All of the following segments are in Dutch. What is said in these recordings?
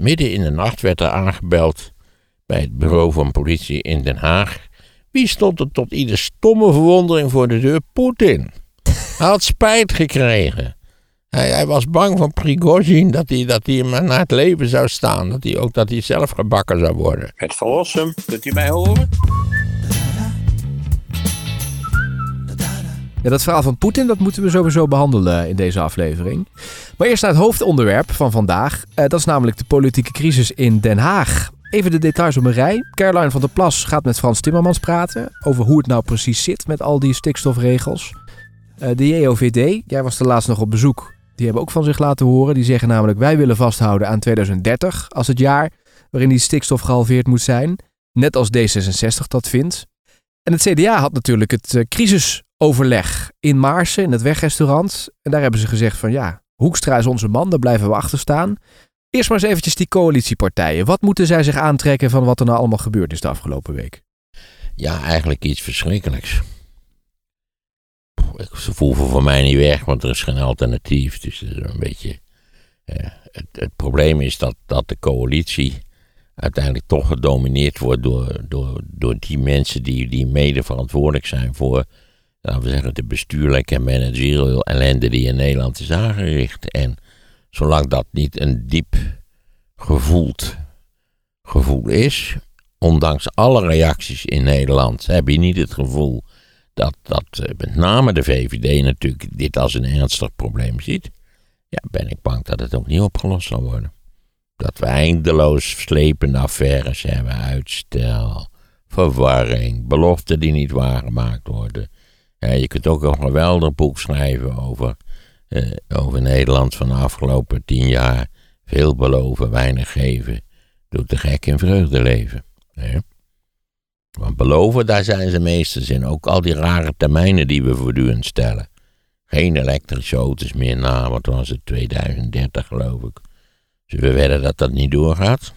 Midden in de nacht werd er aangebeld bij het bureau van politie in Den Haag. Wie stond er tot ieder stomme verwondering voor de deur? Poetin. Hij had spijt gekregen. Hij, was bang van Prigozhin dat hij, dat hij hem naar het leven zou staan. Dat hij ook dat hij zelf gebakken zou worden. Het verlossen, kunt u mij horen? Ja, dat verhaal van Poetin, dat moeten we sowieso behandelen in deze aflevering. Maar eerst naar het hoofdonderwerp van vandaag. Eh, dat is namelijk de politieke crisis in Den Haag. Even de details op een rij. Caroline van der Plas gaat met Frans Timmermans praten over hoe het nou precies zit met al die stikstofregels. Uh, de JOVD, jij was er laatst nog op bezoek. Die hebben ook van zich laten horen. Die zeggen namelijk wij willen vasthouden aan 2030 als het jaar waarin die stikstof gehalveerd moet zijn. Net als D66 dat vindt. En het CDA had natuurlijk het uh, crisisoverleg in Maarsen, in het wegrestaurant. En daar hebben ze gezegd van ja, Hoekstra is onze man, daar blijven we achter staan. Eerst maar eens eventjes die coalitiepartijen. Wat moeten zij zich aantrekken van wat er nou allemaal gebeurd is de afgelopen week? Ja, eigenlijk iets verschrikkelijks. Ze voelen voor mij niet weg, want er is geen alternatief. Dus is een beetje. Eh, het, het, probleem is dat, dat de coalitie uiteindelijk toch gedomineerd wordt door, door, door die mensen die, die mede verantwoordelijk zijn voor, laten we zeggen, de bestuurlijke en managerial ellende die in Nederland is aangericht. En zolang dat niet een diep gevoeld gevoel is, ondanks alle reacties in Nederland, heb je niet het gevoel dat, dat eh, met name de VVD natuurlijk dit als een ernstig probleem ziet. Ja, ben ik bang dat het ook niet opgelost zal worden. Dat we eindeloos slepende affaires hebben, uitstel, verwarring, beloften die niet waargemaakt worden. Ja, je kunt ook een geweldig boek schrijven over eh, over Nederland van de afgelopen tien jaar. Veel beloven, weinig geven. Doet de gek in vreugde leven. Want beloven, daar zijn ze meesters in. Ook al die rare termijnen die we voortdurend stellen. Geen elektrische auto's meer na, wat was het, 2030 geloof ik. We wedden dat dat niet doorgaat.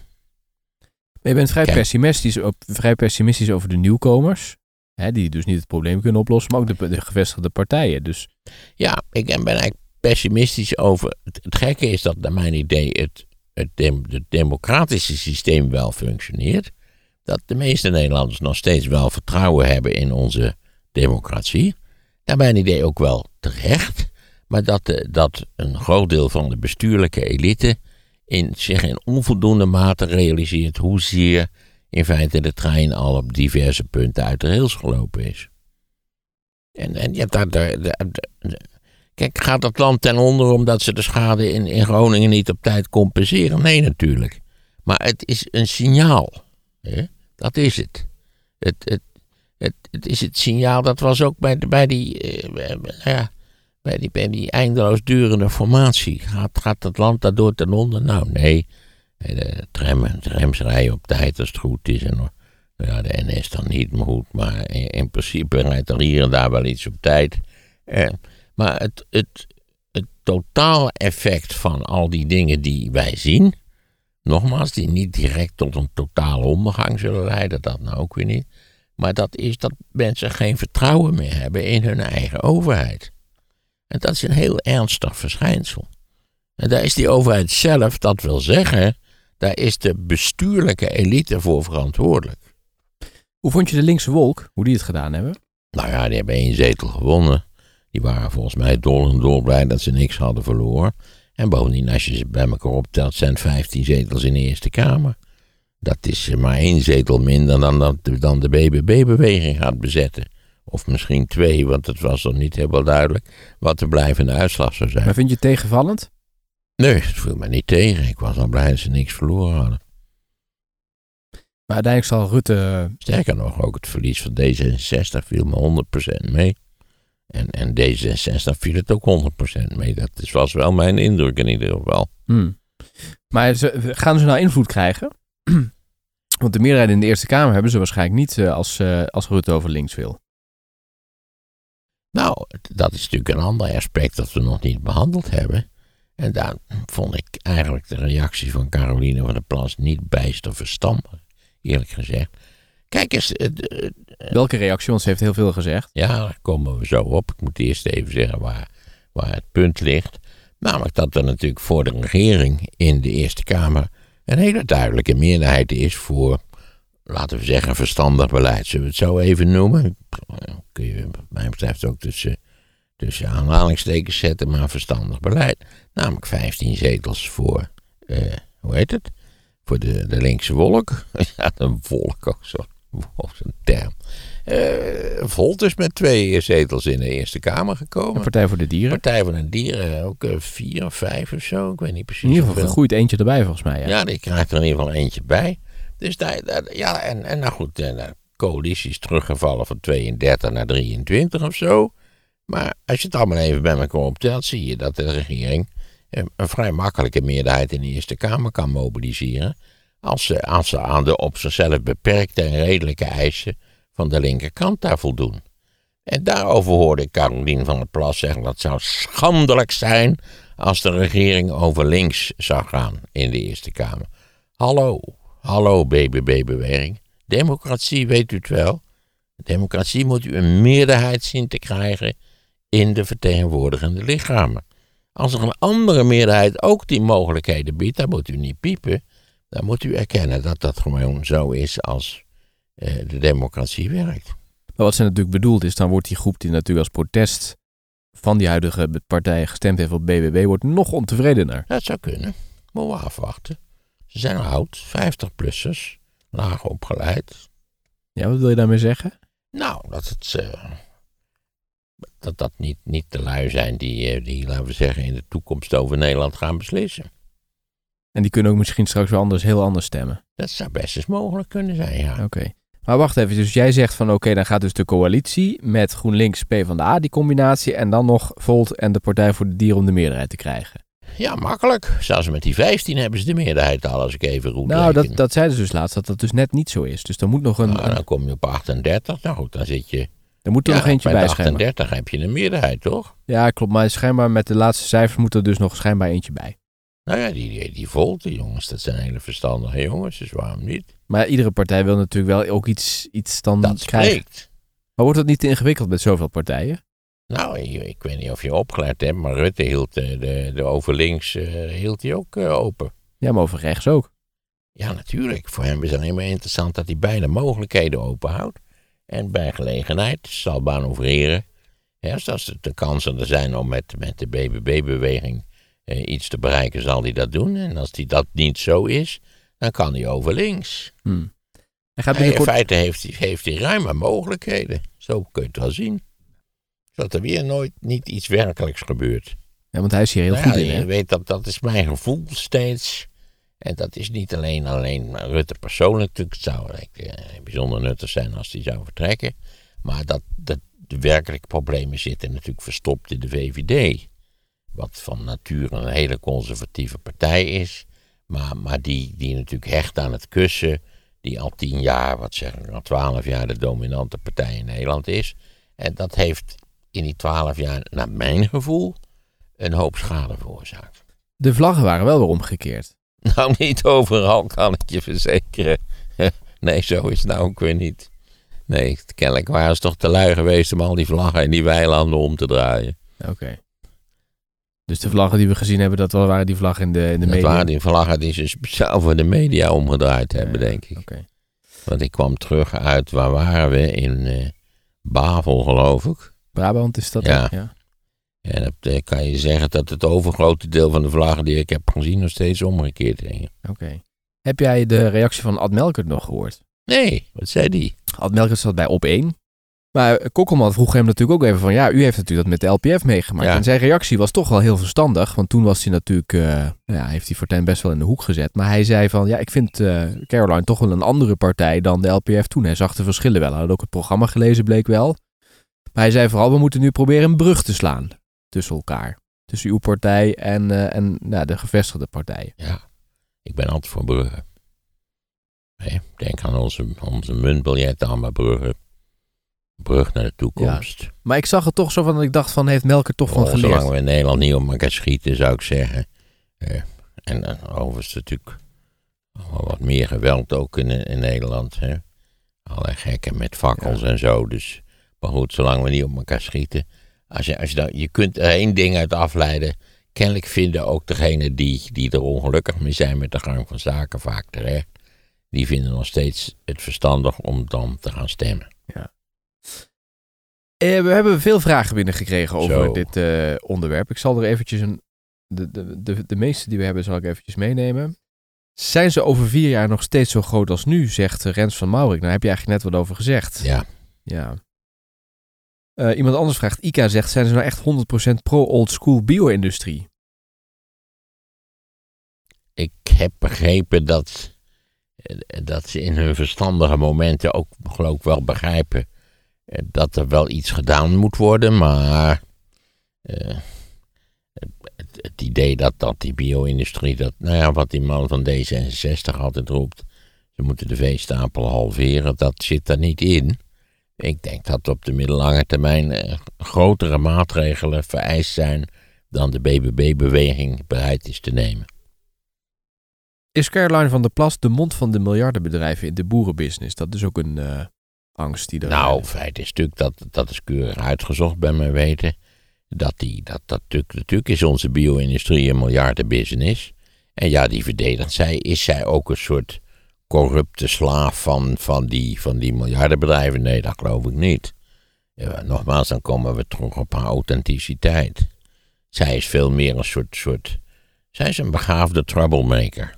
je bent vrij pessimistisch, op, vrij pessimistisch over de nieuwkomers. Hè, die dus niet het probleem kunnen oplossen, maar ook de, de gevestigde partijen. Dus. Ja, ik ben eigenlijk pessimistisch over. Het, gekke is dat, naar mijn idee, het, het, het democratische systeem wel functioneert. Dat de meeste Nederlanders nog steeds wel vertrouwen hebben in onze democratie. Naar mijn idee ook wel terecht. Maar dat, de, dat een groot deel van de bestuurlijke elite in, zich in onvoldoende mate realiseert hoezeer in feite de trein al op diverse punten uit de rails gelopen is. En, en ja, daar, daar, Kijk, gaat het land ten onder omdat ze de schade in, in Groningen niet op tijd compenseren? Nee, natuurlijk. Maar het is een signaal. Hè? Dat is het. Het, het, het. het is het signaal, dat was ook bij, bij, die, eh, ja, bij, die, bij die eindeloos durende formatie. Gaat, gaat het land daardoor ten onder? Nou, nee. De tram, trams rijden op tijd als het goed is. En ja, de NS dan niet, maar goed. Maar in, in principe rijdt er hier en daar wel iets op tijd. Eh, maar het, het, het totale effect van al die dingen die wij zien, nogmaals, die niet direct tot een totale ondergang zullen leiden, dat nou ook weer niet. Maar dat is dat mensen geen vertrouwen meer hebben in hun eigen overheid. En dat is een heel ernstig verschijnsel. En daar is die overheid zelf, dat wil zeggen, daar is de bestuurlijke elite voor verantwoordelijk. Hoe vond je de linkse wolk, hoe die het gedaan hebben? Nou ja, die hebben één zetel gewonnen. Die waren volgens mij dol en dol blij dat ze niks hadden verloren. En bovendien, als je ze bij elkaar optelt, zijn 15 zetels in de Eerste Kamer. Dat is maar één zetel minder dan, dat, dan de BBB-beweging gaat bezetten. Of misschien twee, want het was nog niet helemaal duidelijk wat de blijvende uitslag zou zijn. Maar vind je het tegenvallend? Nee, het viel me niet tegen. Ik was al blij dat ze niks verloren hadden. Maar uiteindelijk zal Rutte... Sterker nog, ook het verlies van D66 viel me 100% mee. En, en D66 viel het ook 100% mee. Dat is, was wel mijn indruk in ieder geval. Hmm. Maar ze, gaan ze nou invloed krijgen? Want de meerderheid in de Eerste Kamer hebben ze waarschijnlijk niet uh, als, uh, als Rutte over links wil. Nou, dat is natuurlijk een ander aspect dat we nog niet behandeld hebben. En daar vond ik eigenlijk de reactie van Caroline van der Plas niet bijster verstandig, eerlijk gezegd. Kijk eens. Uh, Welke reactie? Want ze heeft heel veel gezegd. Ja, daar komen we zo op. Ik moet eerst even zeggen waar, waar het punt ligt. Namelijk dat er natuurlijk voor de regering in de Eerste Kamer een hele duidelijke meerderheid is voor, laten we zeggen, verstandig beleid. Zullen we het zo even noemen? Kun je, wat mij betreft, ook tussen, tussen aanhalingstekens zetten, maar verstandig beleid. Namelijk 15 zetels voor, eh, hoe heet het? Voor de, de linkse wolk. ja, een volk ook zo. Zo'n term. Uh, Volt is met twee zetels in de Eerste Kamer gekomen. De Partij voor de Dieren. Partij voor de Dieren ook uh, vier of vijf of zo. Ik weet niet precies. In ieder geval groeit eentje erbij volgens mij. Ja, ja die krijgt er in ieder geval eentje bij. Dus ja, en, en nou goed, de coalitie is teruggevallen van 32 naar 23 of zo. Maar als je het allemaal even bij elkaar optelt, zie je dat de regering een, een vrij makkelijke meerderheid in de Eerste Kamer kan mobiliseren. Als ze, aan de op zichzelf beperkte en redelijke eisen van de linkerkant daar voldoen. En daarover hoorde ik Carolien van der Plas zeggen dat zou schandelijk zijn als de regering over links zou gaan in de Eerste Kamer. Hallo, hallo BBB-beweging. Democratie weet u het wel. Democratie moet u een meerderheid zien te krijgen in de vertegenwoordigende lichamen. Als er een andere meerderheid ook die mogelijkheden biedt, dan moet u niet piepen. Dan moet u erkennen dat dat gewoon zo is als eh, de democratie werkt. Maar wat ze natuurlijk bedoelt is, dan wordt die groep die natuurlijk als protest van die huidige partij gestemd heeft op BBB, wordt nog ontevredener. Dat zou kunnen. Moeten we afwachten. Ze zijn oud, 50-plussers, laag opgeleid. Ja, wat wil je daarmee zeggen? Nou, dat het... Uh, dat dat niet, niet de lui zijn die, eh, die, laten we zeggen, in de toekomst over Nederland gaan beslissen. En die kunnen ook misschien straks wel anders, heel anders stemmen. Dat zou best eens mogelijk kunnen zijn, ja. Oké. Maar wacht even, dus jij zegt van oké, dan gaat dus de coalitie met GroenLinks, PvdA, die combinatie, en dan nog Volt en de Partij voor de Dieren om de meerderheid te krijgen. Ja, makkelijk. Zelfs met die 15 hebben ze de meerderheid al, als ik even roep. Nou, dat, dat zeiden ze dus laatst, dat dat dus net niet zo is. Dus dan moet nog een... Nou, dan kom je op 38. Nou goed, dan zit je... Er moet er nog eentje bij, schijnbaar. 38 heb je een meerderheid, toch? Ja, klopt. Maar schijnbaar met de laatste cijfers moet er dus nog schijnbaar eentje bij. Nou ja, die, die, die Volt, die jongens, dat zijn hele verstandige jongens, dus waarom niet? Maar iedere partij wil natuurlijk wel ook iets, iets dan dat krijgen. Spreekt. Maar wordt het niet te ingewikkeld met zoveel partijen? Nou, ik, ik weet niet of je opgelet hebt, maar Rutte hield de, de, de over links uh, hield hij ook uh, open. Ja, maar over rechts ook. Ja, natuurlijk. Voor hem is het alleen maar interessant dat hij beide mogelijkheden openhoudt. En bij gelegenheid zal manoeuvreren. Ja, dus als de kansen er zijn om met, met de BBB-beweging eh, iets te bereiken, zal hij dat doen. En als die dat niet zo is, dan kan hij over links. Hmm. Hij gaat binnenkort... In feite heeft hij, heeft hij ruime mogelijkheden. Zo kun je het wel zien. Zodat er weer nooit niet iets werkelijks gebeurt. Ja, want hij is hier heel nou goed in. Je weet dat, dat is mijn gevoel steeds. En dat is niet alleen, alleen Rutte persoonlijk. Natuurlijk het zou uh, bijzonder nuttig zijn als hij zou vertrekken. Maar dat, dat de werkelijke problemen zitten natuurlijk verstopt in de VVD wat van nature een hele conservatieve partij is, maar, maar die, die natuurlijk hecht aan het kussen, die al tien jaar, wat zeg ik, al twaalf jaar de dominante partij in Nederland is. En dat heeft in die twaalf jaar, naar mijn gevoel, een hoop schade veroorzaakt. De vlaggen waren wel weer omgekeerd. Nou, niet overal, kan ik je verzekeren. Nee, zo is het nou ook weer niet. Nee, kennelijk waren ze toch te lui geweest om al die vlaggen in die weilanden om te draaien. Oké. Dus de vlaggen die we gezien hebben, dat waren die vlaggen in de, in de dat media? waren die vlaggen die ze speciaal voor de media omgedraaid hebben, denk ik. Oké. Want ik kwam terug uit, waar waren we? In uh, Bavel, geloof ik. Brabant is dat? Ja. ja. En dat uh, kan je zeggen dat het overgrote deel van de vlaggen die ik heb gezien nog steeds omgekeerd hingen. Oké. Heb jij de reactie van Ad Melkert nog gehoord? Nee, wat zei die? Ad Melkert zat bij Op 1. Maar Kokkelman vroeg hem natuurlijk ook even van... ja, u heeft natuurlijk dat met de LPF meegemaakt. Ja. En zijn reactie was toch wel heel verstandig. Want toen was hij natuurlijk... Uh, ja, heeft hij Fortuyn best wel in de hoek gezet. Maar hij zei van... ja, ik vind uh, Caroline toch wel een andere partij dan de LPF toen. Hij zag de verschillen wel. Hij had ook het programma gelezen, bleek wel. Maar hij zei vooral... we moeten nu proberen een brug te slaan tussen elkaar. Tussen uw partij en, uh, en nou, de gevestigde partijen. Ja, ik ben altijd voor bruggen. Nee, denk aan onze, onze muntbiljetten, allemaal bruggen brug naar de toekomst. Ja, maar ik zag het toch zo van, ik dacht van, heeft Melker toch van oh, geleerd? Zolang we in Nederland niet op elkaar schieten, zou ik zeggen. Uh, en uh, overigens natuurlijk wat meer geweld ook in, in Nederland. Hè? Allerlei gekken met fakkels ja. en zo. Dus, maar goed, zolang we niet op elkaar schieten. Als je, als je, dan, je kunt er één ding uit afleiden. kennelijk vinden ook degenen die, die er ongelukkig mee zijn met de gang van zaken vaak terecht. Die vinden nog steeds het verstandig om dan te gaan stemmen. Eh, we hebben veel vragen binnengekregen over Zo. dit eh, onderwerp. Ik zal er eventjes een... De, de, de, de meeste die we hebben zal ik eventjes meenemen. Zijn ze over vier jaar nog steeds zo groot als nu, zegt Rens van Maurik. Daar heb je eigenlijk net wat over gezegd. Ja, Ja. Eh, iemand anders vraagt, Ika zegt, zijn ze nou echt 100% pro-old school bio-industrie? ik heb begrepen dat, eh, dat ze in hun verstandige momenten ook geloof ik wel begrijpen eh, dat er wel iets gedaan moet worden, maar het, het idee dat, dat die bio-industrie, dat, nou ja, wat die man van D66 altijd roept, ze moeten de veestapel halveren, dat zit er niet in. Ik denk dat op de middellange termijn eh, grotere maatregelen vereist zijn dan de BBB-beweging bereid is te nemen. Is Caroline van der Plas de mond van de miljardenbedrijven in de boerenbusiness? Dat is ook een eh, angst die er... Nou, feit is natuurlijk, dat, dat is keurig uitgezocht bij mijn weten. Dat, die, dat, dat natuurlijk, natuurlijk is onze bio-industrie een miljardenbusiness. En ja, die verdedigt zij. Is zij ook een soort corrupte slaaf van, van, die, van die miljardenbedrijven? Nee, dat geloof ik niet. Ja, nogmaals, dan komen we terug op haar authenticiteit. Zij is veel meer een soort, soort zij is een begaafde troublemaker.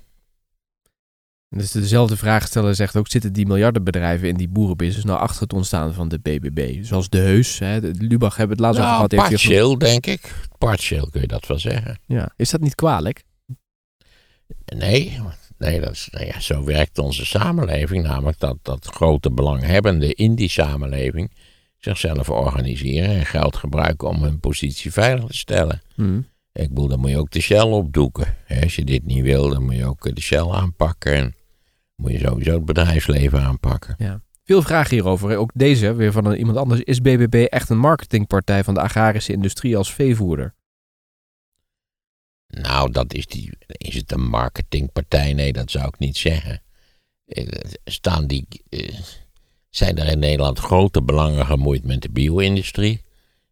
Dus dezelfde vraagsteller zegt ook, zitten die miljardenbedrijven in die boerenbusiness nou achter het ontstaan van de BBB? Zoals De Heus, hè, de, Lubach hebben het laatst over Nou, gehad. heeft partieel, denk ik. Partieel kun je dat wel zeggen. Ja. Is dat niet kwalijk? Nee, nee dat is, nou ja, zo werkt onze samenleving. Namelijk dat, dat grote belanghebbenden in die samenleving zichzelf organiseren en geld gebruiken om hun positie veilig te stellen. Hm. Ik bedoel, dan moet je ook de Shell opdoeken. Als je dit niet wil, dan moet je ook de Shell aanpakken. En moet je sowieso het bedrijfsleven aanpakken. Veel vragen hierover. Ook deze, weer van iemand anders. Is BBB echt een marketingpartij van de agrarische industrie als veevoerder? Nou, dat is, die, is het een marketingpartij? Nee, dat zou ik niet zeggen. Eh, Staan die, eh, zijn er in Nederland grote belangen gemoeid met de bio-industrie?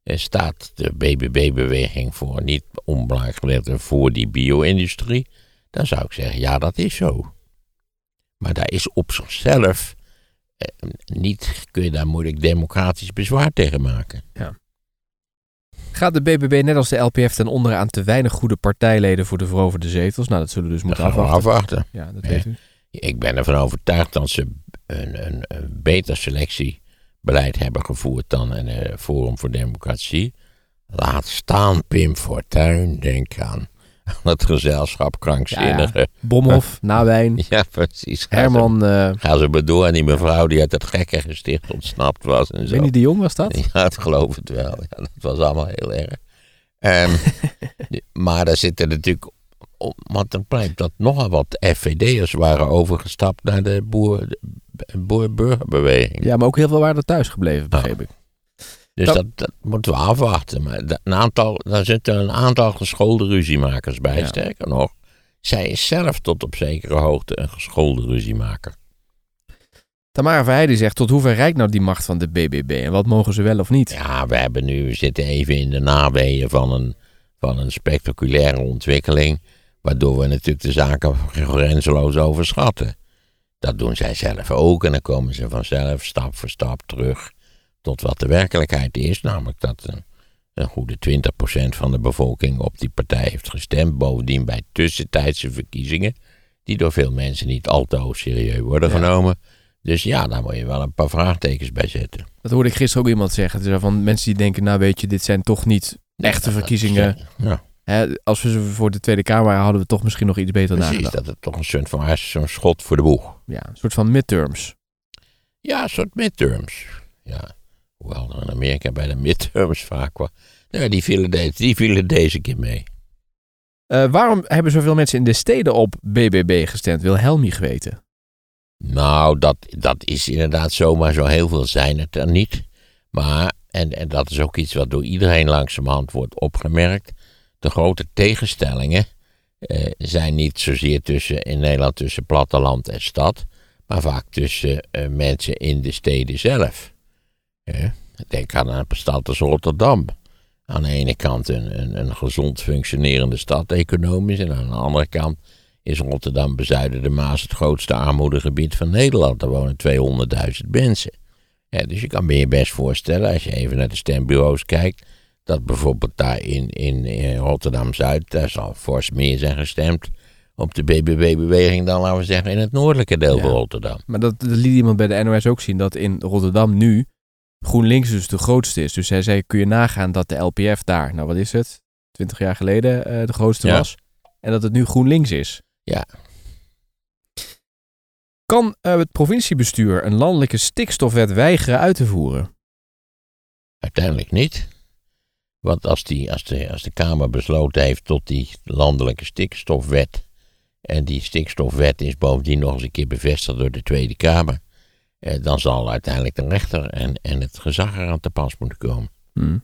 Staat de BBB-beweging voor niet onbelangrijk gedeelte voor die bio-industrie? Dan zou ik zeggen, ja, dat is zo. Maar daar is op zichzelf eh, niet, kun je daar moeilijk democratisch bezwaar tegen maken. Gaat de BBB net als de LPF ten onder aan te weinig goede partijleden voor de veroverde zetels? Nou, dat zullen we dus moeten afwachten. afwachten. Ja, dat weet u. Ik ben ervan overtuigd dat ze een, een, een beter selectiebeleid hebben gevoerd dan een eh, Forum voor Democratie. Laat staan Pim Fortuyn, denk aan het gezelschap krankzinnigen. Bomhof, Nawijn, Ja, precies. Ga Herman, eh Ze, ga ze maar door. En die mevrouw die uit het gekke gesticht ontsnapt was en zo. Winnie de Jong was dat? Ja, ik geloof het wel. Ja, dat was allemaal heel erg. Ehm, maar daar zitten natuurlijk... op- Want dan blijkt dat nogal wat FVD'ers waren overgestapt naar de boer, de boer-burgerbeweging. Ja, maar ook heel veel waren er thuis gebleven, begreep ik. Dus Dat- dat, dat moeten we afwachten. Maar een aantal, daar zitten een aantal geschoolde ruziemakers bij. Ja. Sterker nog, zij is zelf tot op zekere hoogte een geschoolde ruziemaker. Tamara Verheijden zegt, tot hoever reikt nou die macht van de BBB? En wat mogen ze wel of niet? Ja, we hebben nu, we zitten even in de naweeën van een, van een spectaculaire ontwikkeling. Waardoor we natuurlijk de zaken grenzeloos overschatten. Dat doen zij zelf ook en dan komen ze vanzelf stap voor stap terug tot wat de werkelijkheid is. Namelijk dat een, een goede 20% van de bevolking op die partij heeft gestemd. Bovendien bij tussentijdse verkiezingen, die door veel mensen niet al te hoog serieus worden Ja. genomen. Dus ja, daar moet je wel een paar vraagtekens bij zetten. Dat hoorde ik gisteren ook iemand zeggen. Is van mensen die denken, nou weet je, dit zijn toch niet echte verkiezingen. Ja. Hè, als we ze voor de Tweede Kamer waren, hadden we toch misschien nog iets beter Precies, nagedacht. dat het toch een soort van zo'n schot voor de boeg. Ja, een soort van midterms. Ja, een soort midterms. Ja, hoewel er in Amerika bij de midterms vaak wel. Nou, die vielen, deze, die vielen deze keer mee. Eh, waarom hebben zoveel mensen in de steden op BBB gestemd? Wil Helmich weten. Nou, dat, dat is inderdaad zomaar zo heel veel zijn het er niet. Maar, en, en dat is ook iets wat door iedereen langzamerhand wordt opgemerkt. De grote tegenstellingen eh, zijn niet zozeer tussen, in Nederland tussen platteland en stad. Maar vaak tussen eh, mensen in de steden zelf. Denk aan een stad als Rotterdam. aan de ene kant een, een, een gezond functionerende stad economisch. En aan de andere kant is Rotterdam bezuiden de Maas het grootste armoedegebied van Nederland. Er wonen 200.000 mensen. Ja, dus je kan me je best voorstellen, als je even naar de stembureaus kijkt, dat bijvoorbeeld daar in, in, in Rotterdam-Zuid, daar zal fors meer zijn gestemd op de BBB-beweging dan, laten we zeggen, in het noordelijke deel Ja. van Rotterdam. Maar dat, dat liet iemand bij de NOS ook zien, dat in Rotterdam nu GroenLinks dus de grootste is. Dus hij zei, kun je nagaan dat de LPF daar, nou wat is het, 20 jaar geleden eh, de grootste Ja. was. En dat het nu GroenLinks is. Ja. Kan eh, het provinciebestuur een landelijke stikstofwet weigeren uit te voeren? Uiteindelijk niet. Want als, die, als, de, als de Kamer besloten heeft tot die landelijke stikstofwet. En die stikstofwet is bovendien nog eens een keer bevestigd door de Tweede Kamer. Eh, dan zal uiteindelijk de rechter en, en het gezag eraan te pas moeten komen. Hm.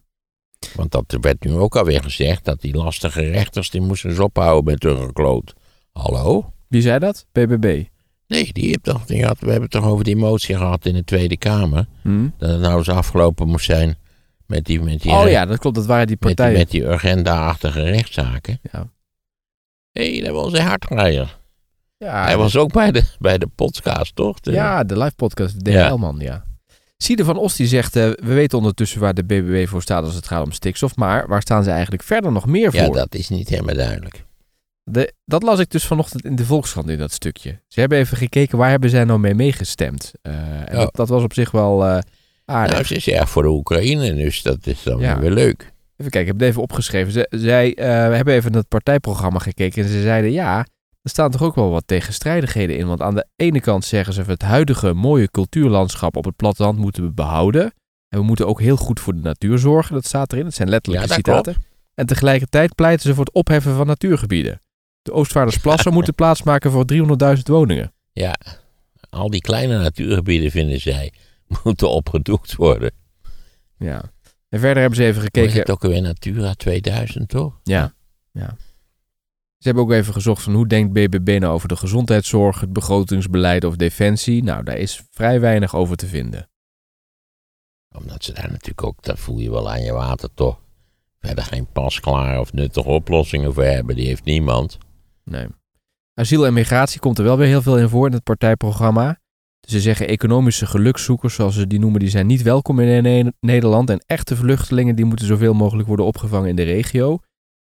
Want dat werd nu ook alweer gezegd dat die lastige rechters die moesten eens ophouden met hun gekloot. Hallo? Wie zei dat? BBB. Nee, die heeft toch, die had, we hebben het toch over die motie gehad in de Tweede Kamer. Hm. Dat het nou eens afgelopen moest zijn met die, met die, Oh ja, dat klopt. Dat waren die met die, partijen. met die agenda-achtige rechtszaken. Ja. Hé, hey, dat was een hardrijder. Ja, Hij was ook bij de, bij de podcast, toch? De- Ja, de live podcast, de Ja. DL-man, ja. Siede van Os die zegt, eh, we weten ondertussen waar de BBB voor staat als het gaat om stikstof, maar waar staan ze eigenlijk verder nog meer Ja, voor? dat is niet helemaal duidelijk. De, dat las ik dus vanochtend in de Volkskrant in dat stukje. Ze hebben even gekeken waar hebben zij nou mee meegestemd. Eh, en Oh. dat, dat was op zich wel eh, aardig. Nou, ze is erg voor de Oekraïne, dus dat is dan Ja. weer leuk. Even kijken, ik heb het even opgeschreven. Ze, zij hebben even naar het partijprogramma gekeken en ze zeiden ja, er staan toch ook wel wat tegenstrijdigheden in. Want aan de ene kant zeggen ze het huidige mooie cultuurlandschap op het platteland moeten we behouden. En we moeten ook heel goed voor de natuur zorgen. Dat staat erin. Dat zijn letterlijke Ja, citaten. En tegelijkertijd pleiten ze voor het opheffen van natuurgebieden. De Oostvaardersplassen moeten plaatsmaken voor 300.000 woningen. Ja, al die kleine natuurgebieden, vinden zij, moeten opgedoekt worden. Ja. En verder hebben ze even gekeken. het ook weer Natura 2000, toch? Ja, ja. Ze hebben ook even gezocht van hoe denkt BBB nou over de gezondheidszorg, het begrotingsbeleid of defensie. Nou, daar is vrij weinig over te vinden. Omdat ze daar natuurlijk ook, dat voel je wel aan je water, toch? Verder geen pasklaar of nuttige oplossingen voor hebben, die heeft niemand. Nee. Asiel en migratie komt er wel weer heel veel in voor in het partijprogramma. Ze zeggen economische gelukszoekers, zoals ze die noemen, die zijn niet welkom in Ne- Nederland. En echte vluchtelingen, die moeten zoveel mogelijk worden opgevangen in de regio.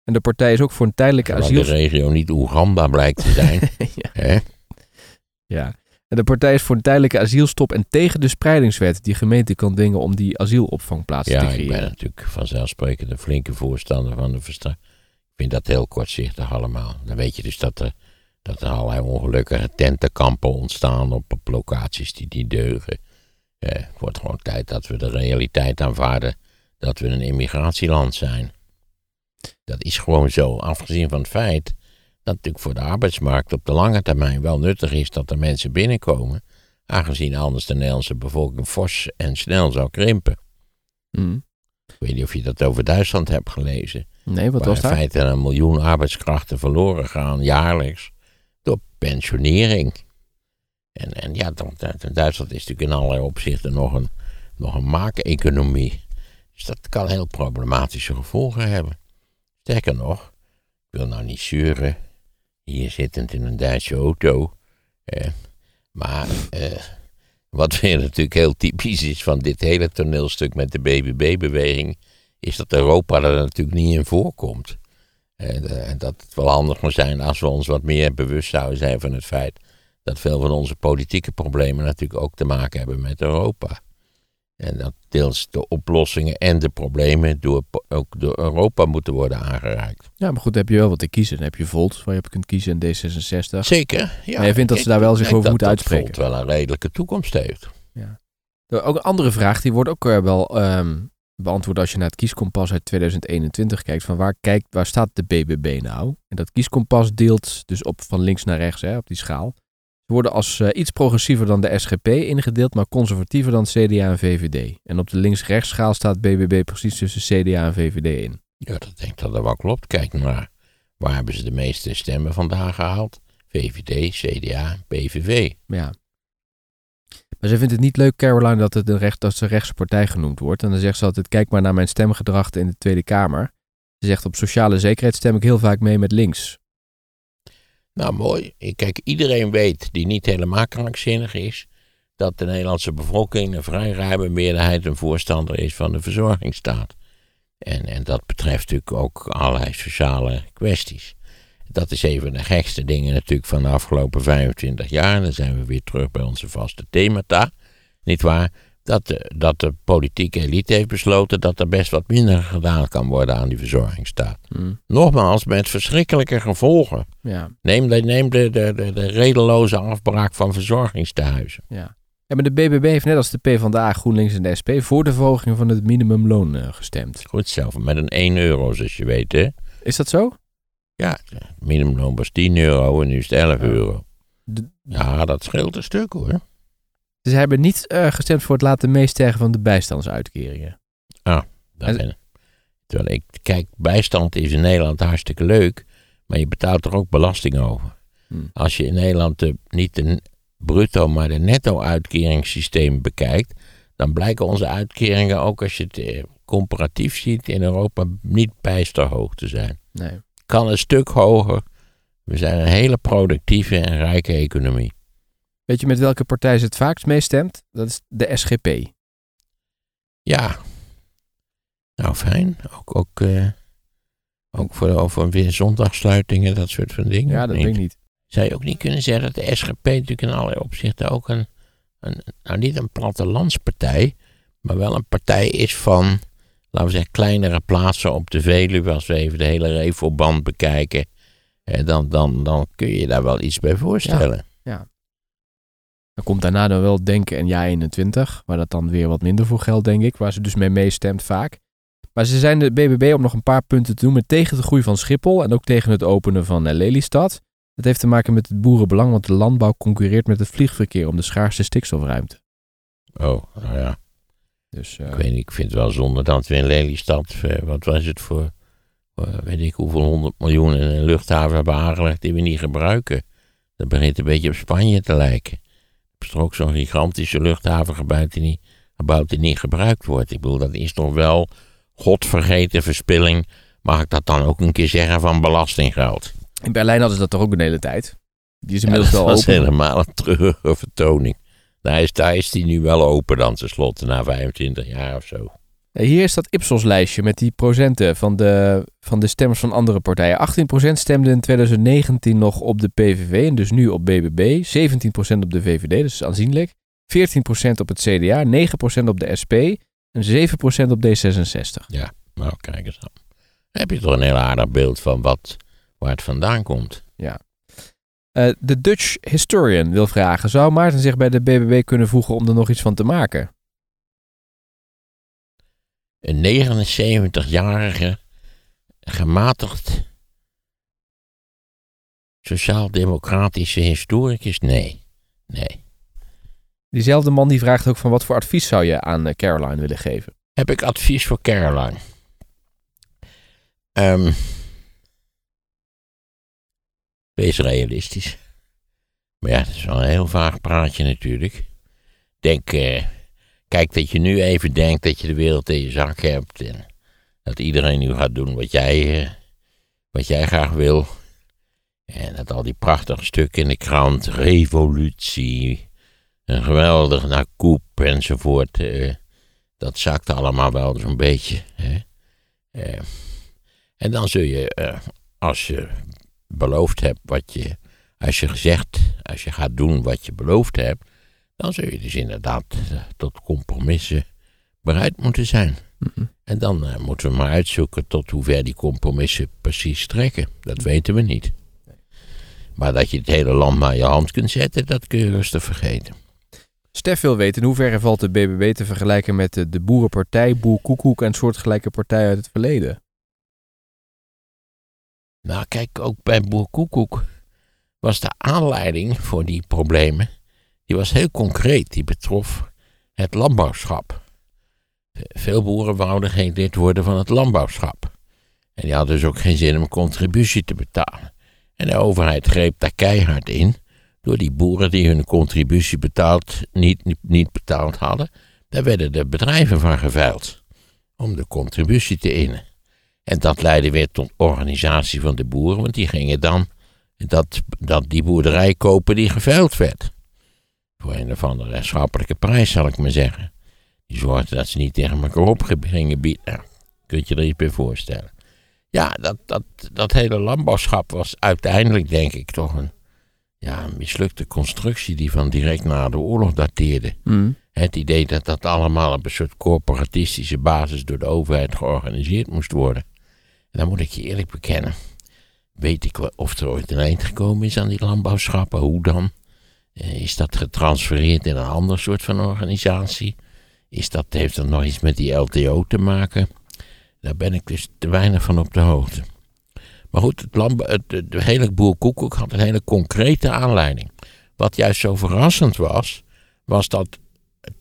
En de partij is ook voor een tijdelijke Zolang asiel... de regio niet Oeganda blijkt te zijn. ja. hè? Ja. En de partij is voor een tijdelijke asielstop en tegen de spreidingswet die gemeente kan dwingen om die asielopvangplaatsen Ja, te ik creëren. ben natuurlijk vanzelfsprekend een flinke voorstander van de verstra. Ik vind dat heel kortzichtig allemaal. Dan weet je dus dat er, dat er allerlei ongelukkige tentenkampen ontstaan op, op locaties die niet deugen. Eh, het wordt gewoon tijd dat we de realiteit aanvaarden dat we een immigratieland zijn. Dat is gewoon zo, afgezien van het feit dat natuurlijk voor de arbeidsmarkt op de lange termijn wel nuttig is dat er mensen binnenkomen, aangezien anders de Nederlandse bevolking fors en snel zou krimpen. Hm. Ik weet niet of je dat over Duitsland hebt gelezen. Nee, wat was in daar? feite een miljoen arbeidskrachten verloren gaan jaarlijks door pensionering. En, en ja, Duitsland is natuurlijk in allerlei opzichten nog een, nog een maakeconomie. Dus dat kan heel problematische gevolgen hebben. Sterker nog, ik wil nou niet zeuren, hier zittend in een Duitse auto. Eh, maar eh, wat weer natuurlijk heel typisch is van dit hele toneelstuk met de BBB-beweging, is dat Europa er natuurlijk niet in voorkomt. En, eh, en dat het wel handig zou zijn als we ons wat meer bewust zouden zijn van het feit dat veel van onze politieke problemen natuurlijk ook te maken hebben met Europa. En dat deels de oplossingen en de problemen door, ook door Europa moeten worden aangereikt. Ja, maar goed, dan heb je wel wat te kiezen. Dan heb je Volt, waar je op kunt kiezen, en D66. Zeker. Ja, Maar je vindt dat ze daar wel zich over dat moeten dat uitspreken? Volt wel een redelijke toekomst heeft. De- Ook een andere vraag, die wordt ook eh, wel ehm, beantwoord als je naar het kieskompas uit 2021 kijkt. Van waar, kijkt, waar staat de BBB nou? En dat kieskompas deelt dus op van links naar rechts, hè, op die schaal. Ze worden als eh, iets progressiever dan de SGP ingedeeld, maar conservatiever dan CDA en VVD. En op de links-rechts schaal staat BBB precies tussen CDA en VVD in. Ja, dat denk ik dat dat wel klopt. Kijk maar, waar hebben ze de meeste stemmen vandaan gehaald? VVD, CDA, PVV. Ja. Maar ze vindt het niet leuk, Caroline, dat, het een recht, dat ze rechtse partij genoemd wordt. En dan zegt ze altijd, kijk maar naar mijn stemgedrag in de Tweede Kamer. Ze zegt, op sociale zekerheid stem ik heel vaak mee met links. Nou, mooi. Kijk, iedereen weet die niet helemaal krankzinnig is, dat de Nederlandse bevolking een vrij ruime meerderheid een voorstander is van de verzorgingsstaat. En, en dat betreft natuurlijk ook allerlei sociale kwesties. Dat is een van de gekste dingen natuurlijk van de afgelopen 25 jaar. Dan zijn we weer terug bij onze vaste themata. Niet waar? Dat de, dat de politieke elite heeft besloten dat er best wat minder gedaan kan worden aan die verzorgingsstaat. Hmm. Nogmaals, met verschrikkelijke gevolgen. Ja, Neem, de, neem de, de, de, de redeloze afbraak van verzorgingstehuizen. ja. Maar de BBB heeft net als de PvdA, GroenLinks en de SP voor de verhoging van het minimumloon eh, gestemd. Goed zelf, met een 1 euro, zoals je weet. Hè? Is dat zo? Ja, het minimumloon was 10 euro en nu is het 11 Ja. euro. De- Ja, dat scheelt een stuk hoor. Ze hebben niet eh, gestemd voor het laten meestergen van de bijstandsuitkeringen. Daar En- ben- Terwijl ik, kijk, bijstand is in Nederland hartstikke leuk, maar je betaalt er ook belasting over. Hmm. Als je in Nederland de, niet de bruto, maar de netto-uitkeringssysteem bekijkt, dan blijken onze uitkeringen ook als je het eh, comparatief ziet in Europa niet bijster hoog te zijn. Nee. Kan een stuk hoger. We zijn een hele productieve en rijke economie. Weet je met welke partij ze het vaakst meestemt? Dat is de SGP. Ja. Nou, fijn. Ook, ook, eh, ook voor, over weer zondagsluitingen, dat soort van dingen. Ja, dat weet ik niet. Zou je ook niet kunnen zeggen dat de SGP natuurlijk in allerlei opzichten ook een, een nou niet een plattelandspartij, maar wel een partij is van, laten we zeggen, kleinere plaatsen op de Veluwe. Als we even de hele Revelband bekijken, eh, dan, dan, dan kun je je daar wel iets bij voorstellen. Dan komt daarna dan wel Denken en Ja 21, waar dat dan weer wat minder voor geldt, denk ik. Waar ze dus mee meestemt vaak. Maar ze zijn de BBB om nog een paar punten te noemen tegen de groei van Schiphol en ook tegen het openen van eh, Lelystad. Dat heeft te maken met het boerenbelang, want de landbouw concurreert met het vliegverkeer om de schaarste stikstofruimte. Oh, nou ja. Dus eh, Ik weet niet, ik vind het wel zonde dat we in Lelystad, eh, wat was het voor, weet ik hoeveel honderd miljoen in een luchthaven hebben aangelegd die we niet gebruiken. Dat begint een beetje op Spanje te lijken. Er is er ook zo'n gigantische luchthaven gebouwd die, niet, gebouwd die niet gebruikt wordt. Ik bedoel, dat is toch wel godvergeten verspilling, mag ik dat dan ook een keer zeggen, van belastinggeld. in Berlijn hadden ze dat toch ook een hele tijd. Die is Ja, inmiddels dat wel was open. helemaal een treurige vertoning. Daar is, daar is die nu wel open dan tenslotte, na 25 jaar of zo. Hier is dat Ipsos-lijstje met die procenten van de, van de stemmers van andere partijen. 18% stemde in 2019 nog op de PVV en dus nu op BBB. 17% op de VVD, dus aanzienlijk. 14% op het CDA, 9% op de SP en 7% op D66. Nou, kijk eens aan. Dan heb je toch een heel aardig beeld van wat, waar het vandaan komt. Eh, de Dutch Historian wil vragen, zou Maarten zich bij de BBB kunnen voegen om er nog iets van te maken? Een 79-jarige, gematigd, sociaal-democratische historicus? Nee. Nee. Diezelfde man die vraagt ook van wat voor advies zou je aan eh, Caroline willen geven? Heb ik advies voor Caroline? Ehm, wees realistisch. Maar ja, dat is wel een heel vaag praatje natuurlijk. Denk, eh, kijk dat je nu even denkt dat je de wereld in je zak hebt. En dat iedereen nu gaat doen wat jij, eh, wat jij graag wil. En dat al die prachtige stukken in de krant, revolutie, een geweldig naar koep enzovoort. eh, dat zakt allemaal wel zo'n beetje. Hè? Eh, en dan zul je, eh, als je beloofd hebt wat je, als je gezegd, als je gaat doen wat je beloofd hebt, dan zul je dus inderdaad eh, tot compromissen bereid moeten zijn. En dan eh, moeten we maar uitzoeken tot hoe ver die compromissen precies strekken. Dat weten we niet. Maar dat je het hele land maar in je hand kunt zetten, dat kun je rustig vergeten. Stef wil weten in hoeverre valt de BBB te vergelijken met de, de Boerenpartij, Boer Koekoek en soortgelijke partijen uit het verleden. Nou, kijk, ook bij Boer Koekoek was de aanleiding voor die problemen, die was heel concreet. Die betrof het landbouwschap. Veel boeren wouden geen lid worden van het landbouwschap. En die hadden dus ook geen zin om contributie te betalen. En de overheid greep daar keihard in door die boeren die hun contributie betaald, niet, niet, niet betaald hadden. Daar werden de bedrijven van geveild om de contributie te innen. En dat leidde weer tot organisatie van de boeren, want die gingen dan dat, dat die boerderij kopen die geveild werd. Voor een of andere rechtschappelijke prijs, zal ik maar zeggen. Die zorgde dat ze niet tegen elkaar op gingen bieden. Nou, kunt je er iets bij voorstellen. Ja, dat, dat, dat hele landbouwschap was uiteindelijk, denk ik, toch een, ja, een mislukte constructie die van direct na de oorlog dateerde. Mm. Het idee dat dat allemaal op een soort corporatistische basis door de overheid georganiseerd moest worden. En dan moet ik je eerlijk bekennen. Weet ik wel of er ooit een eind gekomen is aan die landbouwschappen? Hoe dan? Eh, Is dat getransfereerd in een ander soort van organisatie? Is dat, heeft dat nog iets met die LTO te maken? Daar ben ik dus te weinig van op de hoogte. Maar goed, het, het, hele boer Koekoek had een hele concrete aanleiding. Wat juist zo verrassend was, was dat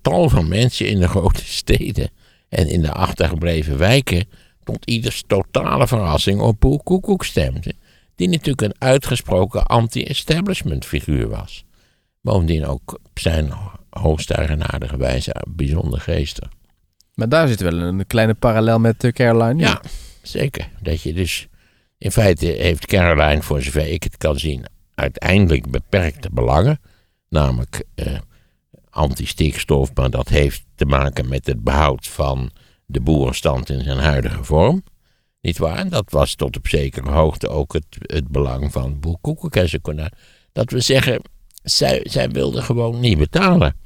tal van mensen in de grote steden en in de achtergebleven wijken tot ieders totale verrassing op boer Koekoek stemden. Die natuurlijk een uitgesproken anti-establishment figuur was. Bovendien ook op zijn hoogst eigenaardige wijze bijzonder geestig. Maar daar zit wel een kleine parallel met eh, Caroline. Ja, zeker. Dat je dus, in feite heeft Caroline, voor zover ik het kan zien, uiteindelijk beperkte belangen. Namelijk eh, anti-stikstof, maar dat heeft te maken met het behoud van de boerenstand in zijn huidige vorm. Niet waar? En dat was tot op zekere hoogte ook het, het belang van boer. Dat we zeggen, zij, zij wilde gewoon niet betalen.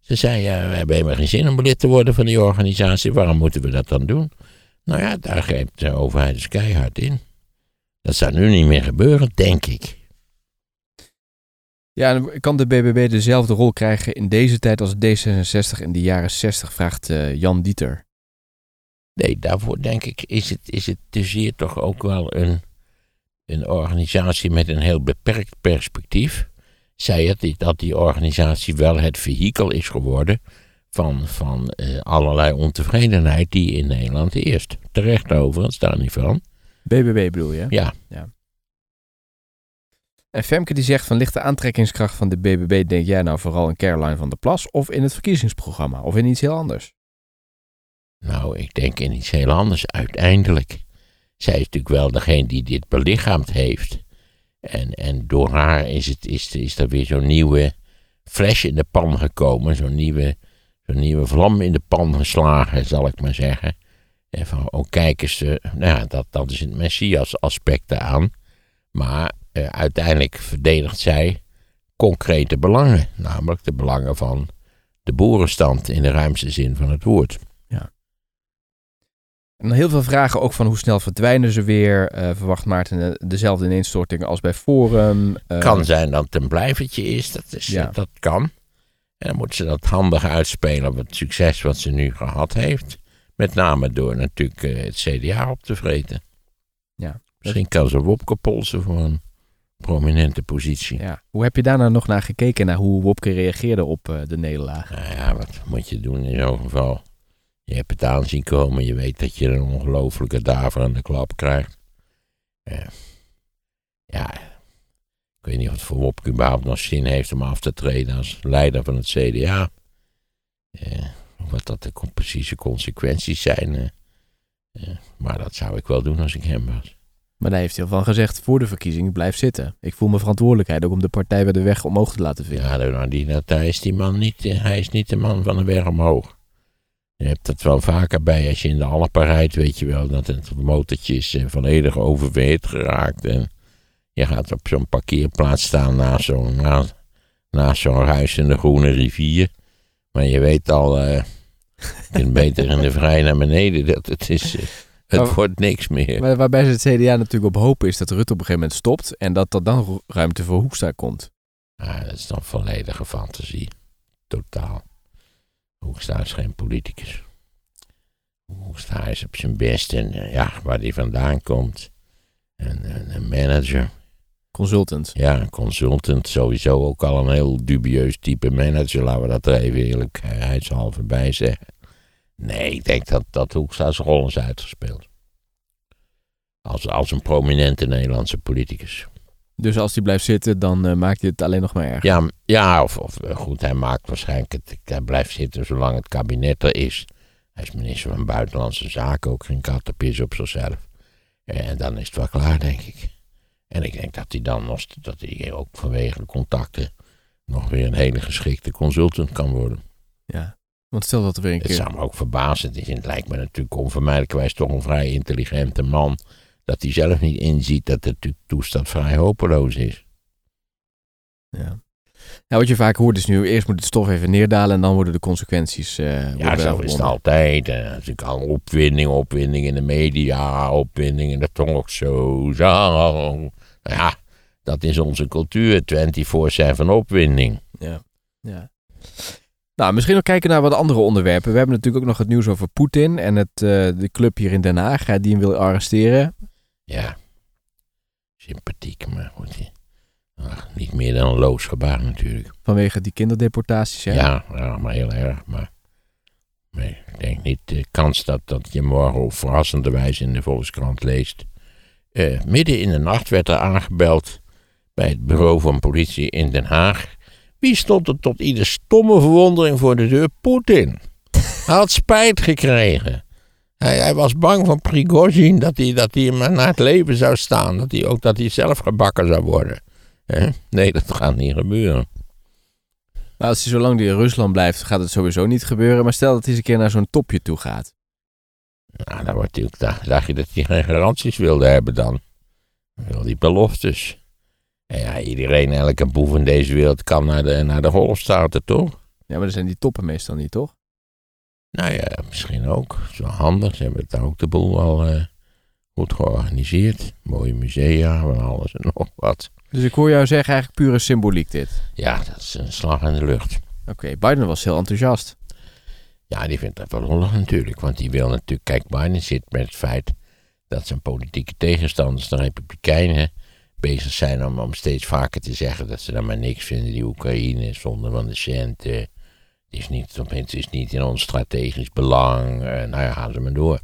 Ze zei, ja, we hebben helemaal geen zin om lid te worden van die organisatie. Waarom moeten we dat dan doen? Nou ja, daar greep de overheid dus keihard in. Dat zou nu niet meer gebeuren, denk ik. Ja, kan de BBB dezelfde rol krijgen in deze tijd als D66 in de jaren 60, vraagt eh, Jan Dieter. Nee, daarvoor denk ik is het, is het te zeer toch ook wel een, een organisatie met een heel beperkt perspectief. Zij het dat die organisatie wel het vehikel is geworden van, van eh, allerlei ontevredenheid die in Nederland eerst. Terecht overigens, daar niet van. BBB bedoel je? Ja, En Femke die zegt van ligt de aantrekkingskracht van de BBB, denk jij nou vooral in Caroline van der Plas of in het verkiezingsprogramma of in iets heel anders? nou, ik denk in iets heel anders uiteindelijk. Zij is natuurlijk wel degene die dit belichaamd heeft. En, en door haar is, het, is, is er weer zo'n nieuwe fles in de pan gekomen. Zo'n nieuwe, nieuwe vlam in de pan geslagen, zal ik maar zeggen. En van, oh kijk eens, eh, nou ja, dat, dat is het Messias-aspect aan. Maar eh, uiteindelijk verdedigt zij concrete belangen. Namelijk de belangen van de boerenstand in de ruimste zin van het woord. En heel veel vragen ook van hoe snel verdwijnen ze weer. Eh, verwacht Maarten eh, dezelfde ineenstortingen als bij Forum? Eh, kan zijn dat het een blijvertje is, dat, is Ja. dat kan. En dan moet ze dat handig uitspelen op het succes wat ze nu gehad heeft. Met name door natuurlijk het CDA op te vreten. Ja. Misschien kan ze Wopke polsen voor een prominente positie. Ja. Hoe heb je daarna nog naar gekeken, naar hoe Wopke reageerde op de nederlaag? Nou ja, wat moet je doen in zo'n geval? Je hebt het aanzien komen, je weet dat je een ongelofelijke daverende klap krijgt. Eh, ja, ik weet niet of het voor Wopke überhaupt nog zin heeft om af te treden als leider van het CDA. Eh, wat dat de precieze consequenties zijn. eh, maar dat zou ik wel doen als ik hem was. Maar daar heeft hij al van gezegd voor de verkiezing, blijf zitten. Ik voel mijn verantwoordelijkheid ook om de partij weer de weg omhoog te laten vinden. Ja, nou, die, dat, hij is die man niet, eh, hij is niet de man van de weg omhoog. Je hebt dat wel vaker bij als je in de Alpen rijdt, weet je wel, dat het motortje is eh, volledig oververhit geraakt. En je gaat op zo'n parkeerplaats staan naast zo'n na, naast zo'n ruisende groene rivier. Maar je weet al, eh je kunt beter in de vrij naar beneden, dat het is, eh, het Maar- wordt niks meer. Waar- waarbij ze het CDA natuurlijk op hopen is dat Rutte op een gegeven moment stopt en dat er dan ru- ruimte voor Hoekstra komt. Ah, dat is dan volledige fantasie. Totaal. Hoekstra is geen politicus. Hoekstra is op zijn best en eh, ja, waar hij vandaan komt. Een, een, manager. Consultant. Ja, een consultant. Sowieso ook al een heel dubieus type manager. Laten we dat er even eerlijkheidshalve bij zeggen. Nee, ik denk dat, dat Hoekstra zijn rol is uitgespeeld. Als, als een prominente Nederlandse politicus. Dus als hij blijft zitten, dan uh, maakt hij het alleen nog maar erg. Ja, ja of, of uh, goed, hij maakt waarschijnlijk het, hij blijft zitten zolang het kabinet er is. Hij is minister van Buitenlandse Zaken, ook geen kattenpis op zichzelf. En dan is het wel klaar, denk ik. En ik denk dat hij dan nog, dat hij ook vanwege de contacten nog weer een hele geschikte consultant kan worden. Ja, want stel dat er weer een Het keer... zou me ook verbazen. Het, is, het lijkt me natuurlijk onvermijdelijkwijs toch een vrij intelligente man. Dat hij zelf niet inziet dat de toestand vrij hopeloos is. Ja. Ja, wat je vaak hoort is nu, eerst moet het stof even neerdalen en dan worden de consequenties uh, Ja, zo is het altijd. Uh, natuurlijk al opwinding, opwinding in de media, opwinding in de talkshows. Nou ja, dat is onze cultuur, 24-7 opwinding. Ja, ja. Nou, misschien nog kijken naar wat andere onderwerpen. We hebben natuurlijk ook nog het nieuws over Poetin en het, uh, de club hier in Den Haag die hem wil arresteren. Ja, sympathiek, maar goed. Ach, niet meer dan een loos gebaar natuurlijk. Vanwege die kinderdeportaties, hè? Ja, ja maar heel erg. Maar, maar ik denk niet de kans dat, dat je morgen op verrassende wijze in de Volkskrant leest. Uh, midden in de nacht werd er aangebeld bij het bureau van politie in Den Haag. Wie stond er tot ieder stomme verwondering voor de deur? Poetin. Hij had spijt gekregen. Hij, hij, was bang van Prigozhin dat hij, dat hij hem naar het leven zou staan. Dat hij ook dat hij zelf gebakken zou worden. He? Nee, dat gaat niet gebeuren. Als hij zolang die in Rusland blijft, gaat het sowieso niet gebeuren. Maar stel dat hij eens een keer naar zo'n topje toe gaat. Nou, dan wordt ook, dacht, dacht je dat hij geen garanties wilde hebben dan. Wil die beloftes. En ja, iedereen, elke boef in deze wereld kan naar de, naar de golfstaten, toch? Ja, maar dan zijn die toppen meestal niet, toch? Nou ja, misschien ook. Dat is wel handig. Ze hebben daar ook de boel al uh, goed georganiseerd. Mooie musea, van alles en nog wat. Dus ik hoor jou zeggen eigenlijk pure symboliek dit. Ja, dat is een slag in de lucht. Oké, okay, Biden was heel enthousiast. Ja, die vindt dat wel lollig natuurlijk. Want die wil natuurlijk... Kijk, Biden zit met het feit dat zijn politieke tegenstanders, de Republikeinen, bezig zijn om, om steeds vaker te zeggen dat ze dan maar niks vinden. Die Oekraïne, zonder van de centen. Is niet, het is niet in ons strategisch belang. Uh, nou ja, gaan ze maar door.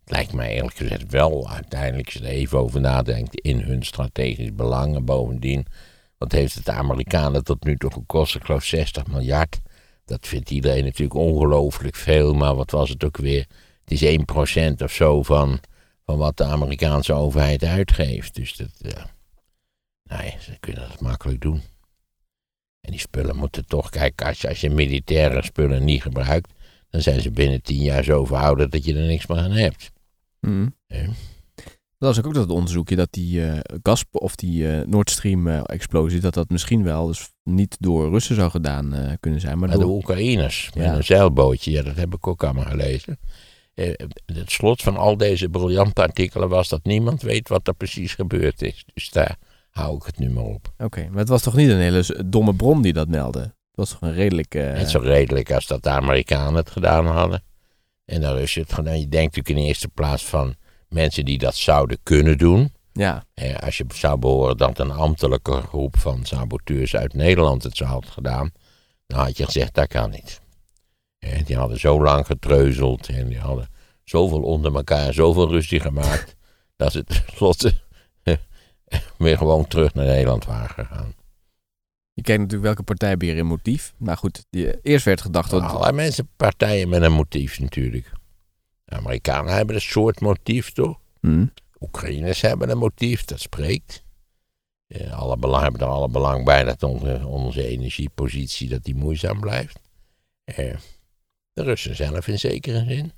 Het lijkt mij eerlijk gezegd wel uiteindelijk, je er even over nadenkt, in hun strategisch belang. En bovendien, wat heeft het de Amerikanen tot nu toe gekost? Ik geloof 60 miljard. Dat vindt iedereen natuurlijk ongelooflijk veel, maar wat was het ook weer? Het is 1% of zo van, van wat de Amerikaanse overheid uitgeeft. Dus dat, uh, ze kunnen dat makkelijk doen. En die spullen moeten toch, kijk, als je, als je militaire spullen niet gebruikt, dan zijn ze binnen tien jaar zo verouderd dat je er niks meer aan hebt. Mm. Ja. Dat was ook dat onderzoekje dat die uh, gas of die uh, Nord Stream uh, explosie, dat dat misschien wel dus niet door Russen zou gedaan kunnen zijn. Maar Maar door... de Oekraïners, met een zeilbootje, ja, dat heb ik ook allemaal gelezen. Eh, het slot van al deze briljante artikelen was dat niemand weet wat er precies gebeurd is. Dus daar hou ik het nu maar op. Oké, maar het was toch niet een hele domme bron die dat meldde? Het was toch een redelijk... eh, Net zo redelijk als dat de Amerikanen het gedaan hadden. En de Russen het gedaan. Je denkt natuurlijk in eerste plaats van mensen die dat zouden kunnen doen. Ja, Eh, als je zou behoren dat een ambtelijke groep van saboteurs uit Nederland het zou had gedaan, dan had je gezegd dat kan niet. Eh, die hadden zo lang getreuzeld en die hadden zoveel onder elkaar, zoveel ruzie gemaakt, dat ze tenslotte weer gewoon terug naar Nederland waren gegaan. je kijkt natuurlijk welke partij je in motief. Maar goed, die, eerst werd gedacht dat... Allerlei mensen, partijen met een motief natuurlijk. De Amerikanen hebben een soort motief toch? Hm, Oekraïners hebben een motief, dat spreekt. Eh, alle belang, hebben er alle belang bij dat onze, onze energiepositie dat die moeizaam blijft. Eh, de Russen zelf in zekere zin.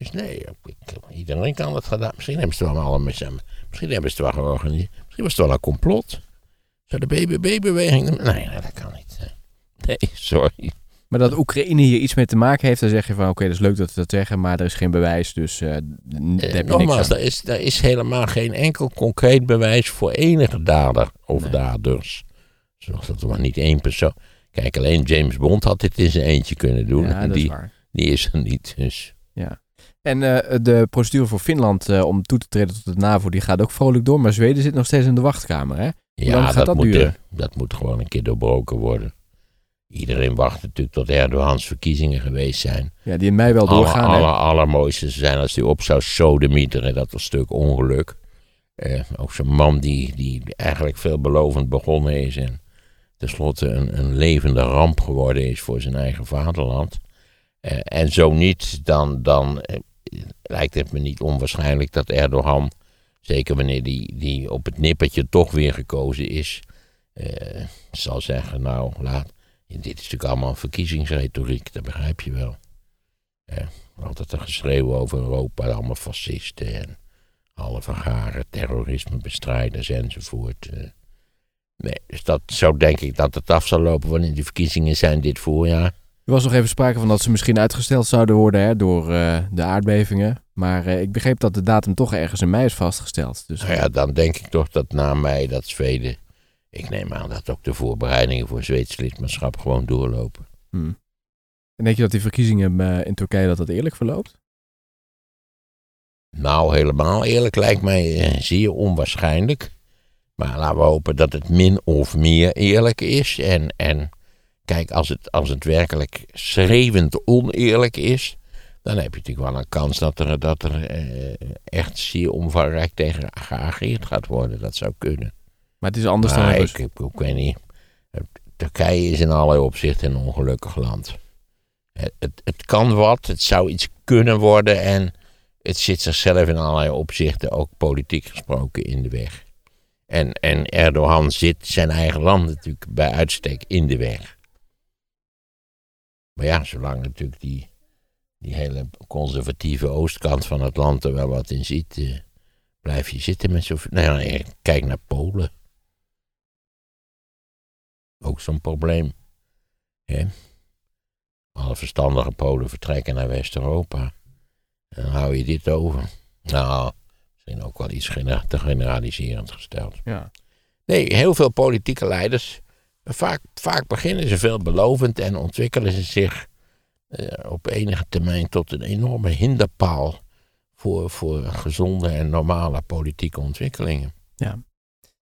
Dus nee, ik- ik- iedereen kan het gedaan. Misschien hebben ze het wel allemaal samen. Misschien hebben ze het wel georganiseerd. Misschien was het wel een complot. Zou de BBB-beweging. Nee, nee, dat kan niet. Nee, sorry. Maar dat Oekraïne hier iets mee te maken heeft, dan zeg je van... Oké, dat is leuk dat ze dat zeggen, maar er is geen bewijs. Dus eh, n- daar heb je niks nogmaals, aan. er is, er is helemaal geen enkel concreet bewijs voor enige dader of Nee. daders. Zoals dat er maar niet één persoon. Kijk, alleen James Bond had dit in zijn eentje kunnen doen. Ja, en dat is die, waar. die is er niet. Dus. En eh, de procedure voor Finland eh, om toe te treden tot de NAVO, die gaat ook vrolijk door. Maar Zweden zit nog steeds in de wachtkamer, hè? Ja, gaat dat, dat moet, duren? dat moet gewoon een keer doorbroken worden. Iedereen wacht natuurlijk tot Erdogans verkiezingen geweest zijn. Ja, die in mei wel Aller, doorgaan, hè? aller, allermooiste zou zijn als hij op zou sodemieteren. Dat was een stuk ongeluk. Eh, ook zo'n man die, die eigenlijk veelbelovend begonnen is en tenslotte een, een levende ramp geworden is voor zijn eigen vaderland. En zo niet, dan, dan lijkt het me niet onwaarschijnlijk dat Erdogan, zeker wanneer die, die op het nippertje toch weer gekozen is, eh, zal zeggen, nou laat, dit is natuurlijk allemaal verkiezingsretoriek, dat begrijp je wel. Eh, altijd een geschreeuw over Europa, allemaal fascisten en alle vergaren, terrorismebestrijders enzovoort. eh. Nee, dus dat, zo denk ik dat het af zal lopen wanneer die verkiezingen zijn dit voorjaar. Er was nog even sprake van dat ze misschien uitgesteld zouden worden hè, door eh, de aardbevingen. Maar eh, ik begreep dat de datum toch ergens in mei is vastgesteld. Dus Nou ja, dan denk ik toch dat na mei dat Zweden... Ik neem aan dat ook de voorbereidingen voor Zweeds lidmaatschap gewoon doorlopen. hmm. En denk je dat die verkiezingen eh, in Turkije dat dat eerlijk verloopt? Nou, helemaal eerlijk lijkt mij zeer onwaarschijnlijk. Maar laten we hopen dat het min of meer eerlijk is. En, en kijk, als het, als het werkelijk schreeuwend oneerlijk is... dan heb je natuurlijk wel een kans dat er, dat er eh, echt zeer omvangrijk tegen geageerd gaat worden. Dat zou kunnen. Maar het is anders dan Maar ik, ik weet niet. Turkije is in allerlei opzichten een ongelukkig land. Het, het, het kan wat, het zou iets kunnen worden en het zit zichzelf in allerlei opzichten, ook politiek gesproken, in de weg. En, en Erdogan zit zijn eigen land natuurlijk bij uitstek in de weg. Maar ja, zolang natuurlijk die, die hele conservatieve oostkant van het land er wel wat in ziet, eh, blijf je zitten met zoveel. Nou ja, kijk naar Polen. Ook zo'n probleem. Hè? Alle verstandige Polen vertrekken naar West-Europa. En dan hou je dit over. Nou, misschien ook wel iets gener- te generaliserend gesteld. Ja. Nee, heel veel politieke leiders. Vaak, vaak beginnen ze veelbelovend en ontwikkelen ze zich eh, op enige termijn tot een enorme hinderpaal voor, voor gezonde en normale politieke ontwikkelingen.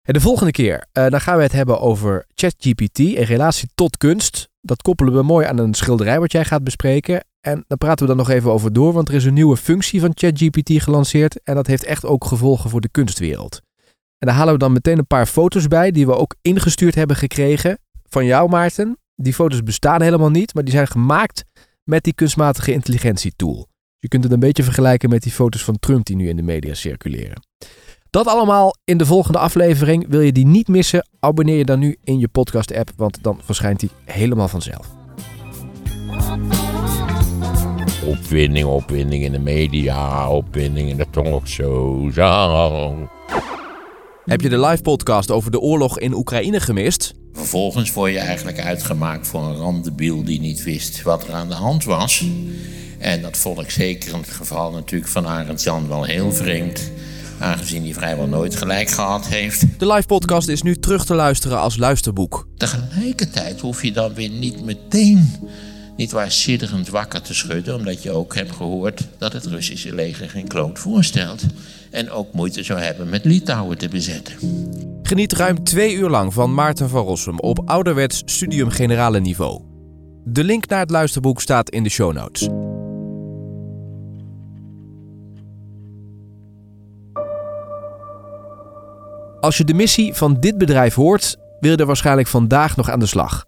En de volgende keer, eh, dan gaan we het hebben over ChatGPT in relatie tot kunst. Dat koppelen we mooi aan een schilderij wat jij gaat bespreken. En daar praten we dan nog even over door, want er is een nieuwe functie van ChatGPT gelanceerd. En dat heeft echt ook gevolgen voor de kunstwereld. En daar halen we dan meteen een paar foto's bij, die we ook ingestuurd hebben gekregen van jou, Maarten. Die foto's bestaan helemaal niet, maar die zijn gemaakt met die kunstmatige intelligentie tool. Je kunt het een beetje vergelijken met die foto's van Trump die nu in de media circuleren. Dat allemaal in de volgende aflevering. Wil je die niet missen? Abonneer je dan nu in je podcast-app, want dan verschijnt die helemaal vanzelf. Opwinding, opwinding in de media, opwinding in de talkshows. Heb je de live podcast over de oorlog in Oekraïne gemist? Vervolgens word je eigenlijk uitgemaakt voor een randebiel die niet wist wat er aan de hand was. En dat vond ik zeker in het geval natuurlijk van Arend Jan wel heel vreemd. Aangezien hij vrijwel nooit gelijk gehad heeft. De live podcast is nu terug te luisteren als luisterboek. Tegelijkertijd hoef je dan weer niet meteen, niet waar sidderend wakker te schudden. Omdat je ook hebt gehoord dat het Russische leger geen kloot voorstelt. En ook moeite zou hebben met Litouwen te bezetten. Geniet ruim twee uur lang van Maarten van Rossum op ouderwets studium generale niveau. De link naar het luisterboek staat in de show notes. Als je de missie van dit bedrijf hoort, wil je er waarschijnlijk vandaag nog aan de slag.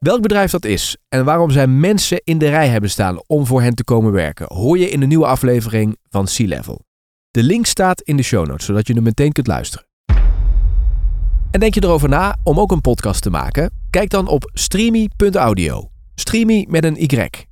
Welk bedrijf dat is en waarom zij mensen in de rij hebben staan om voor hen te komen werken, hoor je in de nieuwe aflevering van Sea Level. De link staat in de show notes, zodat je hem meteen kunt luisteren. En denk je erover na om ook een podcast te maken? Kijk dan op streamy.audio. Streamy met een Y.